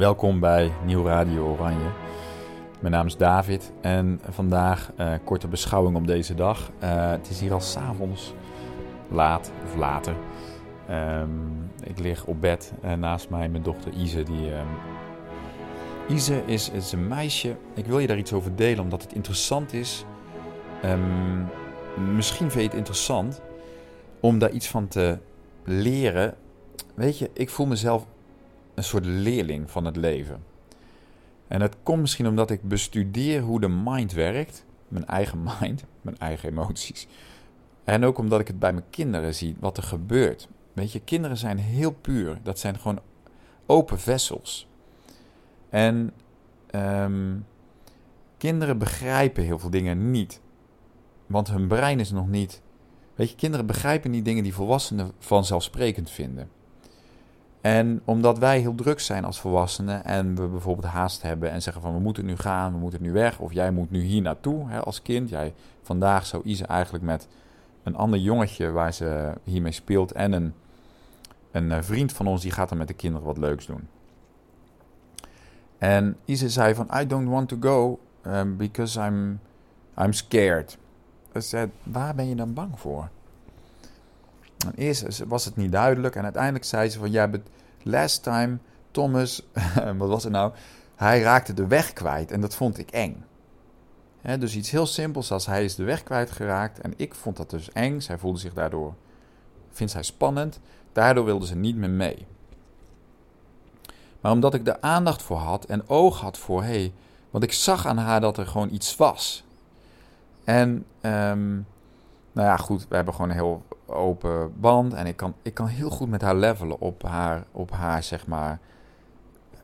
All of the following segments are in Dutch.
Welkom bij Nieuw Radio Oranje. Mijn naam is David en vandaag uh, korte beschouwing op deze dag. Uh, het is hier al s'avonds, laat of later. Um, ik lig op bed en naast mij mijn dochter Ise. Die, um... Ise is, is een meisje. Ik wil je daar iets over delen omdat het interessant is. Um, misschien vind je het interessant om daar iets van te leren. Weet je, ik voel mezelf een soort leerling van het leven. En dat komt misschien omdat ik bestudeer hoe de mind werkt, mijn eigen mind, mijn eigen emoties. En ook omdat ik het bij mijn kinderen zie, wat er gebeurt. Weet je, kinderen zijn heel puur. Dat zijn gewoon open vessels. En um, kinderen begrijpen heel veel dingen niet. Want hun brein is nog niet. Weet je, kinderen begrijpen niet dingen die volwassenen vanzelfsprekend vinden. En omdat wij heel druk zijn als volwassenen en we bijvoorbeeld haast hebben en zeggen van we moeten nu gaan, we moeten nu weg of jij moet nu hier naartoe hè, als kind. Jij, vandaag zou Ise eigenlijk met een ander jongetje waar ze hiermee speelt en een, een eh, vriend van ons die gaat dan met de kinderen wat leuks doen. En Ise zei van I don't want to go um, because I'm, I'm scared. Ik zei, waar ben je dan bang voor? En eerst was het niet duidelijk en uiteindelijk zei ze van, ja, but last time Thomas, wat was het nou? Hij raakte de weg kwijt en dat vond ik eng. dus iets heel simpels als hij is de weg kwijtgeraakt en ik vond dat dus eng. Zij voelde zich daardoor, vindt zij spannend. Daardoor wilde ze niet meer mee. Maar omdat ik er aandacht voor had en oog had voor, hey, want ik zag aan haar dat er gewoon iets was. En, um, nou ja, goed, we hebben gewoon een heel open band. En ik kan, ik kan heel goed met haar levelen op haar, op haar, zeg maar.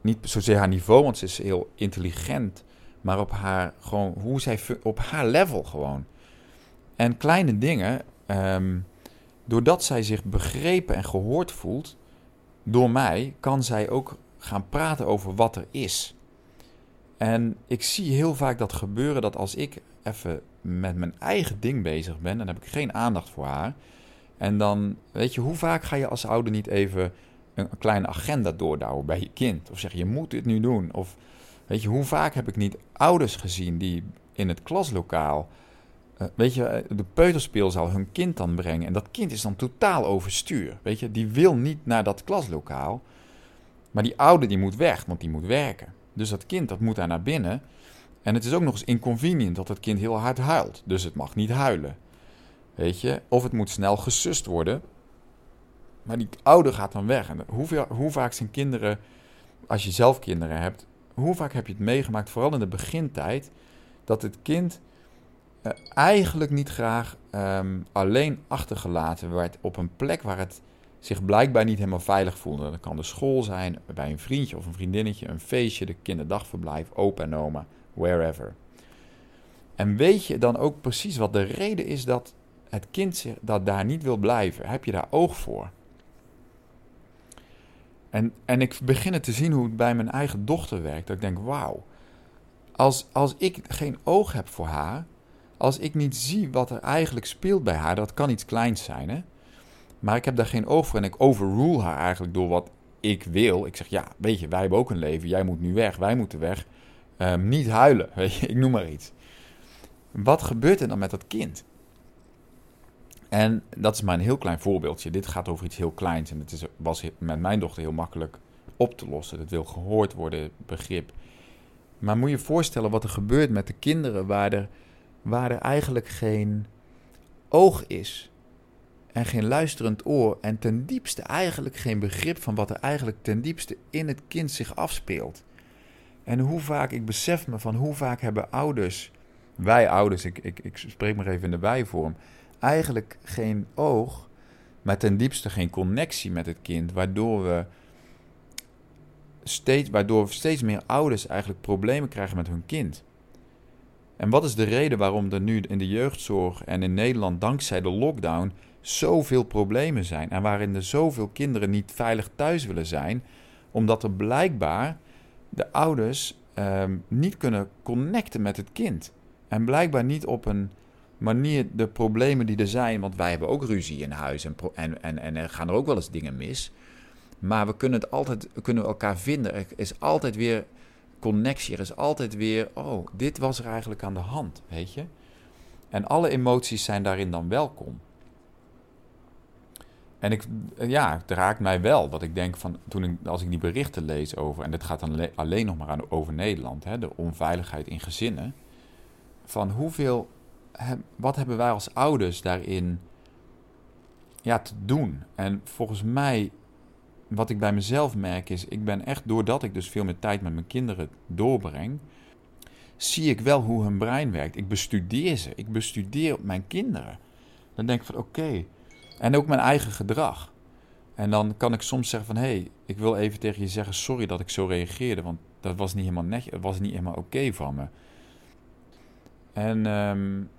Niet zozeer haar niveau, want ze is heel intelligent. Maar op haar, gewoon, hoe zij, op haar level gewoon. En kleine dingen, um, doordat zij zich begrepen en gehoord voelt door mij, kan zij ook gaan praten over wat er is. En ik zie heel vaak dat gebeuren dat als ik even met mijn eigen ding bezig ben, dan heb ik geen aandacht voor haar. En dan, weet je, hoe vaak ga je als ouder niet even een, kleine agenda doordouwen bij je kind? Of zeg je, moet dit nu doen. Of weet je, hoe vaak heb ik niet ouders gezien die in het klaslokaal, uh, weet je, eh, de peuterspeelzaal hun kind dan brengen. En dat kind is dan totaal overstuur. Weet je, die wil niet naar dat klaslokaal. Maar die ouder die moet weg, want die moet werken. Dus dat kind dat moet daar naar binnen. En het is ook nog eens inconvenient dat het kind heel hard huilt. Dus het mag niet huilen. Weet je? Of het moet snel gesust worden. Maar die ouder gaat dan weg. En hoe, hoe vaak zijn kinderen, als je zelf kinderen hebt, hoe vaak heb je het meegemaakt, vooral in de begintijd, dat het kind uh, eigenlijk niet graag um, alleen achtergelaten werd op een plek waar het zich blijkbaar niet helemaal veilig voelde. Dat kan de school zijn, bij een vriendje of een vriendinnetje, een feestje, de kinderdagverblijf, opa en oma, wherever. En weet je dan ook precies wat de reden is dat het kind dat daar niet wil blijven? Heb je daar oog voor? En, en ik begin te zien hoe het bij mijn eigen dochter werkt. Dat ik denk, wauw. Als, als ik geen oog heb voor haar, als ik niet zie wat er eigenlijk speelt bij haar, dat kan iets kleins zijn, hè? Maar ik heb daar geen oog voor en ik overrule haar eigenlijk door wat ik wil. Ik zeg, ja, weet je, wij hebben ook een leven. Jij moet nu weg, wij moeten weg. Um, niet huilen, weet je, ik noem maar iets. Wat gebeurt er dan met dat kind? En dat is maar een heel klein voorbeeldje. Dit gaat over iets heel kleins en het is, was met mijn dochter heel makkelijk op te lossen. Het wil gehoord worden, begrip. Maar moet je je voorstellen wat er gebeurt met de kinderen waar er, waar er eigenlijk geen oog is en geen luisterend oor en ten diepste eigenlijk geen begrip van wat er eigenlijk ten diepste in het kind zich afspeelt. En hoe vaak, ik besef me van hoe vaak hebben ouders, wij ouders, ik, ik, ik spreek maar even in de wijvorm, eigenlijk geen oog, maar ten diepste geen connectie met het kind, waardoor we steeds, waardoor steeds meer ouders eigenlijk problemen krijgen met hun kind. En wat is de reden waarom er nu in de jeugdzorg en in Nederland dankzij de lockdown zoveel problemen zijn en waarin er zoveel kinderen niet veilig thuis willen zijn, omdat er blijkbaar de ouders um, niet kunnen connecten met het kind. En blijkbaar niet op een manier de problemen die er zijn, want wij hebben ook ruzie in huis en, en, en, en er gaan er ook wel eens dingen mis. Maar we kunnen het altijd, kunnen elkaar vinden. Er is altijd weer connectie. Er is altijd weer, oh, dit was er eigenlijk aan de hand, weet je. En alle emoties zijn daarin dan welkom. En ik, ja, het raakt mij wel. Dat ik denk van, toen ik, als ik die berichten lees over, en dit gaat dan alleen nog maar aan, over Nederland, hè, de onveiligheid in gezinnen. Van hoeveel, wat hebben wij als ouders daarin ja, te doen? En volgens mij, wat ik bij mezelf merk is, ik ben echt, doordat ik dus veel meer tijd met mijn kinderen doorbreng, zie ik wel hoe hun brein werkt. Ik bestudeer ze. Ik bestudeer mijn kinderen. Dan denk ik van oké. En ook mijn eigen gedrag. En dan kan ik soms zeggen van hé, hey, ik wil even tegen je zeggen sorry dat ik zo reageerde. Want dat was niet helemaal. Dat was niet helemaal oké van me. En um,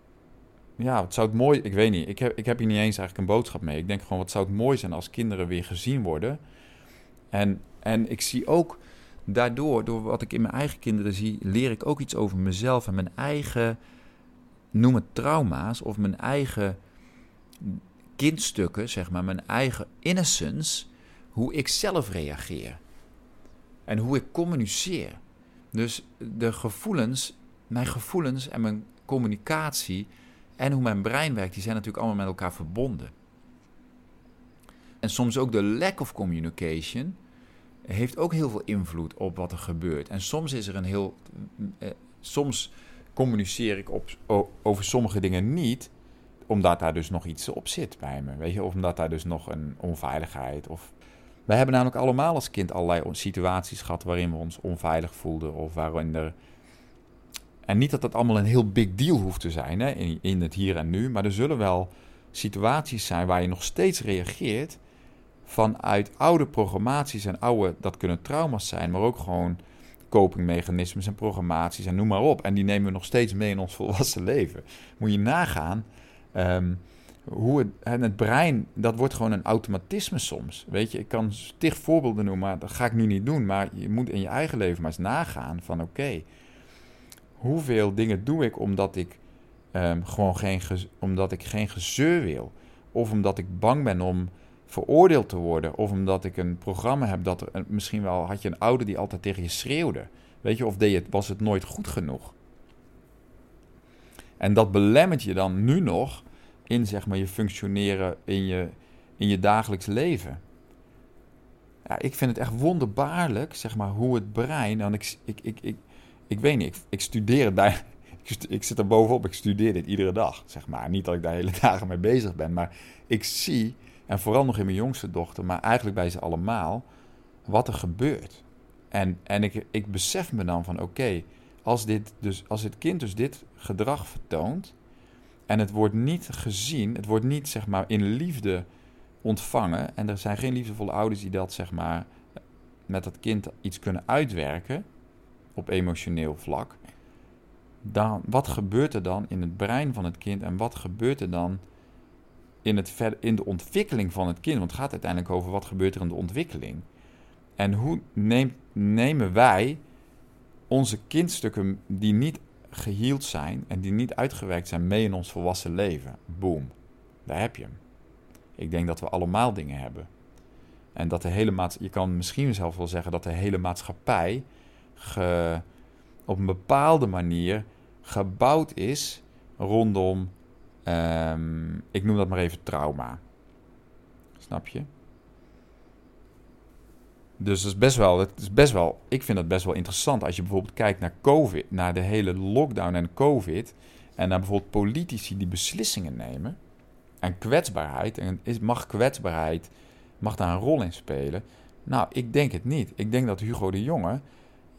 ja, wat zou het mooi... Ik weet niet. Ik heb, ik heb hier niet eens eigenlijk een boodschap mee. Ik denk gewoon wat zou het mooi zijn als kinderen weer gezien worden. En, en ik zie ook daardoor, door wat ik in mijn eigen kinderen zie, leer ik ook iets over mezelf en mijn eigen, noem het trauma's, of mijn eigen kindstukken, zeg maar, mijn eigen innocence, hoe ik zelf reageer. En hoe ik communiceer. Dus de gevoelens, mijn gevoelens en mijn communicatie en hoe mijn brein werkt, die zijn natuurlijk allemaal met elkaar verbonden. En soms ook de lack of communication heeft ook heel veel invloed op wat er gebeurt. En soms is er een heel. Eh, soms communiceer ik op, over sommige dingen niet, omdat daar dus nog iets op zit bij me. Weet je, of omdat daar dus nog een onveiligheid. Of... Wij hebben namelijk allemaal als kind allerlei situaties gehad waarin we ons onveilig voelden. Of waarin er. En niet dat dat allemaal een heel big deal hoeft te zijn hè, in, in het hier en nu. Maar er zullen wel situaties zijn waar je nog steeds reageert vanuit oude programmaties en oude, dat kunnen trauma's zijn, maar ook gewoon copingmechanismes en programmaties en noem maar op. En die nemen we nog steeds mee in ons volwassen leven. Moet je nagaan ehm, hoe het, en het brein, dat wordt gewoon een automatisme soms. Weet je, ik kan stig voorbeelden noemen, maar dat ga ik nu niet doen. Maar je moet in je eigen leven maar eens nagaan van oké, hoeveel dingen doe ik omdat ik um, gewoon geen, omdat ik geen gezeur wil. Of omdat ik bang ben om veroordeeld te worden. Of omdat ik een programma heb dat er, misschien wel had je een ouder die altijd tegen je schreeuwde. Weet je, of deed het, was het nooit goed genoeg. En dat belemmert je dan nu nog in zeg maar, je functioneren in je, in je dagelijks leven. Ja, ik vind het echt wonderbaarlijk, zeg maar, hoe het brein. En ik, ik, ik, ik, ik weet niet, ik, ik studeer bij. Ik, ik zit er bovenop, ik studeer dit iedere dag, zeg maar. Niet dat ik daar hele dagen mee bezig ben, maar ik zie en vooral nog in mijn jongste dochter, maar eigenlijk bij ze allemaal, wat er gebeurt. En, en ik, ik besef me dan van oké, als dit dus, als het kind dus dit gedrag vertoont en het wordt niet gezien, het wordt niet zeg maar in liefde ontvangen en er zijn geen liefdevolle ouders die dat zeg maar met dat kind iets kunnen uitwerken op emotioneel vlak, dan wat gebeurt er dan in het brein van het kind en wat gebeurt er dan in, het in de ontwikkeling van het kind. Want het gaat uiteindelijk over wat gebeurt er in de ontwikkeling. En hoe nemen wij onze kindstukken die niet geheeld zijn en die niet uitgewerkt zijn mee in ons volwassen leven? Boom, daar heb je hem. Ik denk dat we allemaal dingen hebben. En dat de hele maatschappij, je kan misschien zelf wel zeggen dat de hele maatschappij op een bepaalde manier gebouwd is rondom Um, ik noem dat maar even trauma. Snap je? Dus het is best wel, het is best wel, ik vind het best wel interessant als je bijvoorbeeld kijkt naar COVID, naar de hele lockdown en COVID. En naar bijvoorbeeld politici die beslissingen nemen. En kwetsbaarheid. En is, mag kwetsbaarheid, mag daar een rol in spelen? Nou, ik denk het niet. Ik denk dat Hugo de Jonge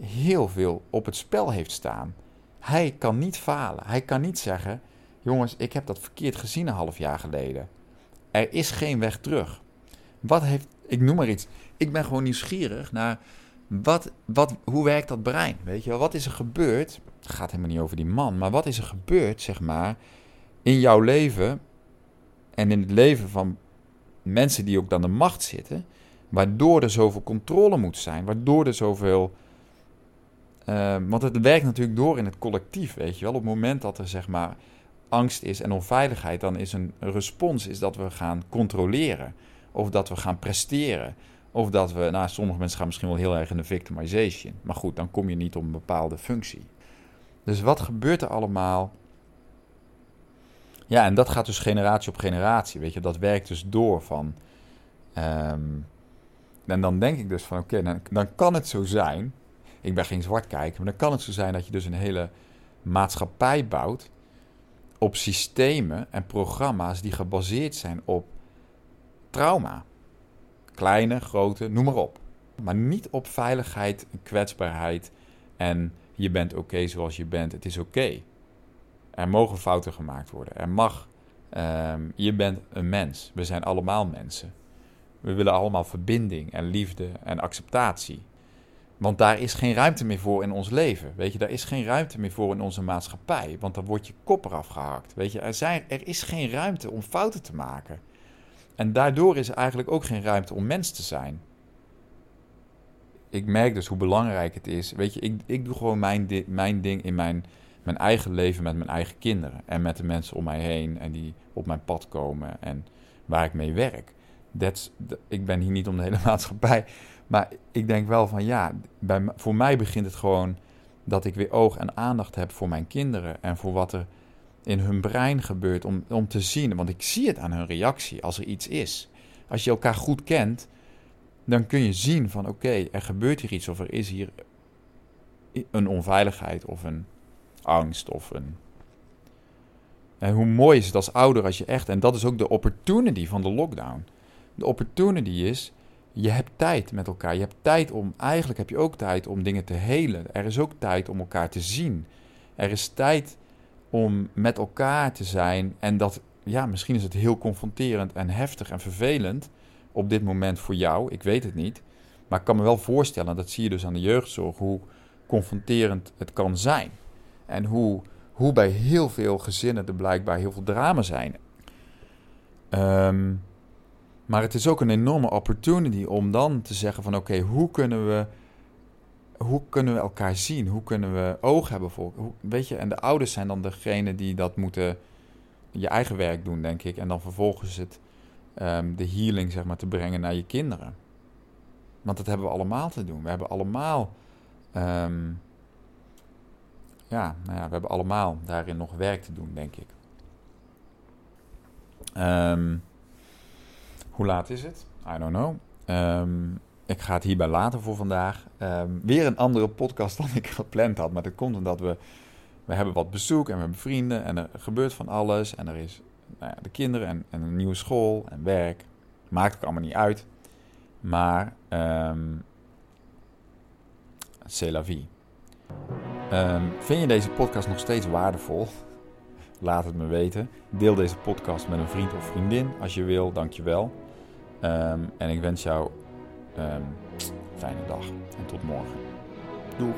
heel veel op het spel heeft staan. Hij kan niet falen. Hij kan niet zeggen Jongens, ik heb dat verkeerd gezien een half jaar geleden. Er is geen weg terug. Wat heeft, ik noem maar iets. Ik ben gewoon nieuwsgierig naar wat, wat, hoe werkt dat brein? Weet je wel, wat is er gebeurd? Het gaat helemaal niet over die man, maar wat is er gebeurd, zeg maar, in jouw leven en in het leven van mensen die ook dan de macht zitten, waardoor er zoveel controle moet zijn, waardoor er zoveel. Uh, want het werkt natuurlijk door in het collectief, weet je wel. Op het moment dat er zeg maar angst is en onveiligheid, dan is een respons is dat we gaan controleren. Of dat we gaan presteren. Of dat we, nou, sommige mensen gaan misschien wel heel erg in de victimization. Maar goed, dan kom je niet op een bepaalde functie. Dus wat gebeurt er allemaal? Ja, en dat gaat dus generatie op generatie. Weet je, dat werkt dus door van. Ehm, en dan denk ik dus van oké, dan, dan kan het zo zijn. Ik ben geen zwart kijken, maar dan kan het zo zijn dat je dus een hele maatschappij bouwt op systemen en programma's die gebaseerd zijn op trauma. Kleine, grote, noem maar op. Maar niet op veiligheid, kwetsbaarheid en je bent oké zoals je bent, het is oké. Er mogen fouten gemaakt worden. Er mag. Ehm, je bent een mens. We zijn allemaal mensen. We willen allemaal verbinding en liefde en acceptatie. Want daar is geen ruimte meer voor in ons leven. Weet je, daar is geen ruimte meer voor in onze maatschappij. Want dan wordt je kop eraf gehakt. Weet je, er, zijn, er is geen ruimte om fouten te maken. En daardoor is er eigenlijk ook geen ruimte om mens te zijn. Ik merk dus hoe belangrijk het is. Weet je, ik, ik doe gewoon mijn, mijn ding in mijn, mijn eigen leven met mijn eigen kinderen. En met de mensen om mij heen en die op mijn pad komen en waar ik mee werk. Ik ben hier niet om de hele maatschappij. Maar ik denk wel van ja, bij, voor mij begint het gewoon dat ik weer oog en aandacht heb voor mijn kinderen. En voor wat er in hun brein gebeurt om, om te zien. Want ik zie het aan hun reactie als er iets is. Als je elkaar goed kent, dan kun je zien van oké, er gebeurt hier iets of er is hier een onveiligheid of een angst of een... En hoe mooi is het als ouder als je echt... En dat is ook de opportunity van de lockdown. De opportunity is, je hebt tijd met elkaar. Je hebt tijd om... Eigenlijk heb je ook tijd om dingen te helen. Er is ook tijd om elkaar te zien. Er is tijd om met elkaar te zijn. En dat, ja, misschien is het heel confronterend en heftig en vervelend op dit moment voor jou. Ik weet het niet. Maar ik kan me wel voorstellen, dat zie je dus aan de jeugdzorg, hoe confronterend het kan zijn. En hoe, hoe bij heel veel gezinnen er blijkbaar heel veel drama zijn. Ehm, maar het is ook een enorme opportunity om dan te zeggen van oké, hoe kunnen we hoe kunnen we elkaar zien? Hoe kunnen we oog hebben voor... Hoe, weet je, en de ouders zijn dan degene die dat moeten... je eigen werk doen, denk ik. En dan vervolgens het, um, de healing, zeg maar, te brengen naar je kinderen. Want dat hebben we allemaal te doen. We hebben allemaal... Um, ja, nou ja, we hebben allemaal daarin nog werk te doen, denk ik. Um, hoe laat is het? I don't know. Um, ik ga het hierbij laten voor vandaag. Um, weer een andere podcast dan ik gepland had. Maar dat komt omdat we, we hebben wat bezoek en we hebben vrienden. En er gebeurt van alles. En er is nou ja, de kinderen en, en, een nieuwe school en werk. Maakt ook allemaal niet uit. Maar um, c'est la vie. Vind je deze podcast nog steeds waardevol? Laat het me weten. Deel deze podcast met een vriend of vriendin als je wil. Dankjewel. Um, en ik wens jou Um, fijne dag en tot morgen. Doeg!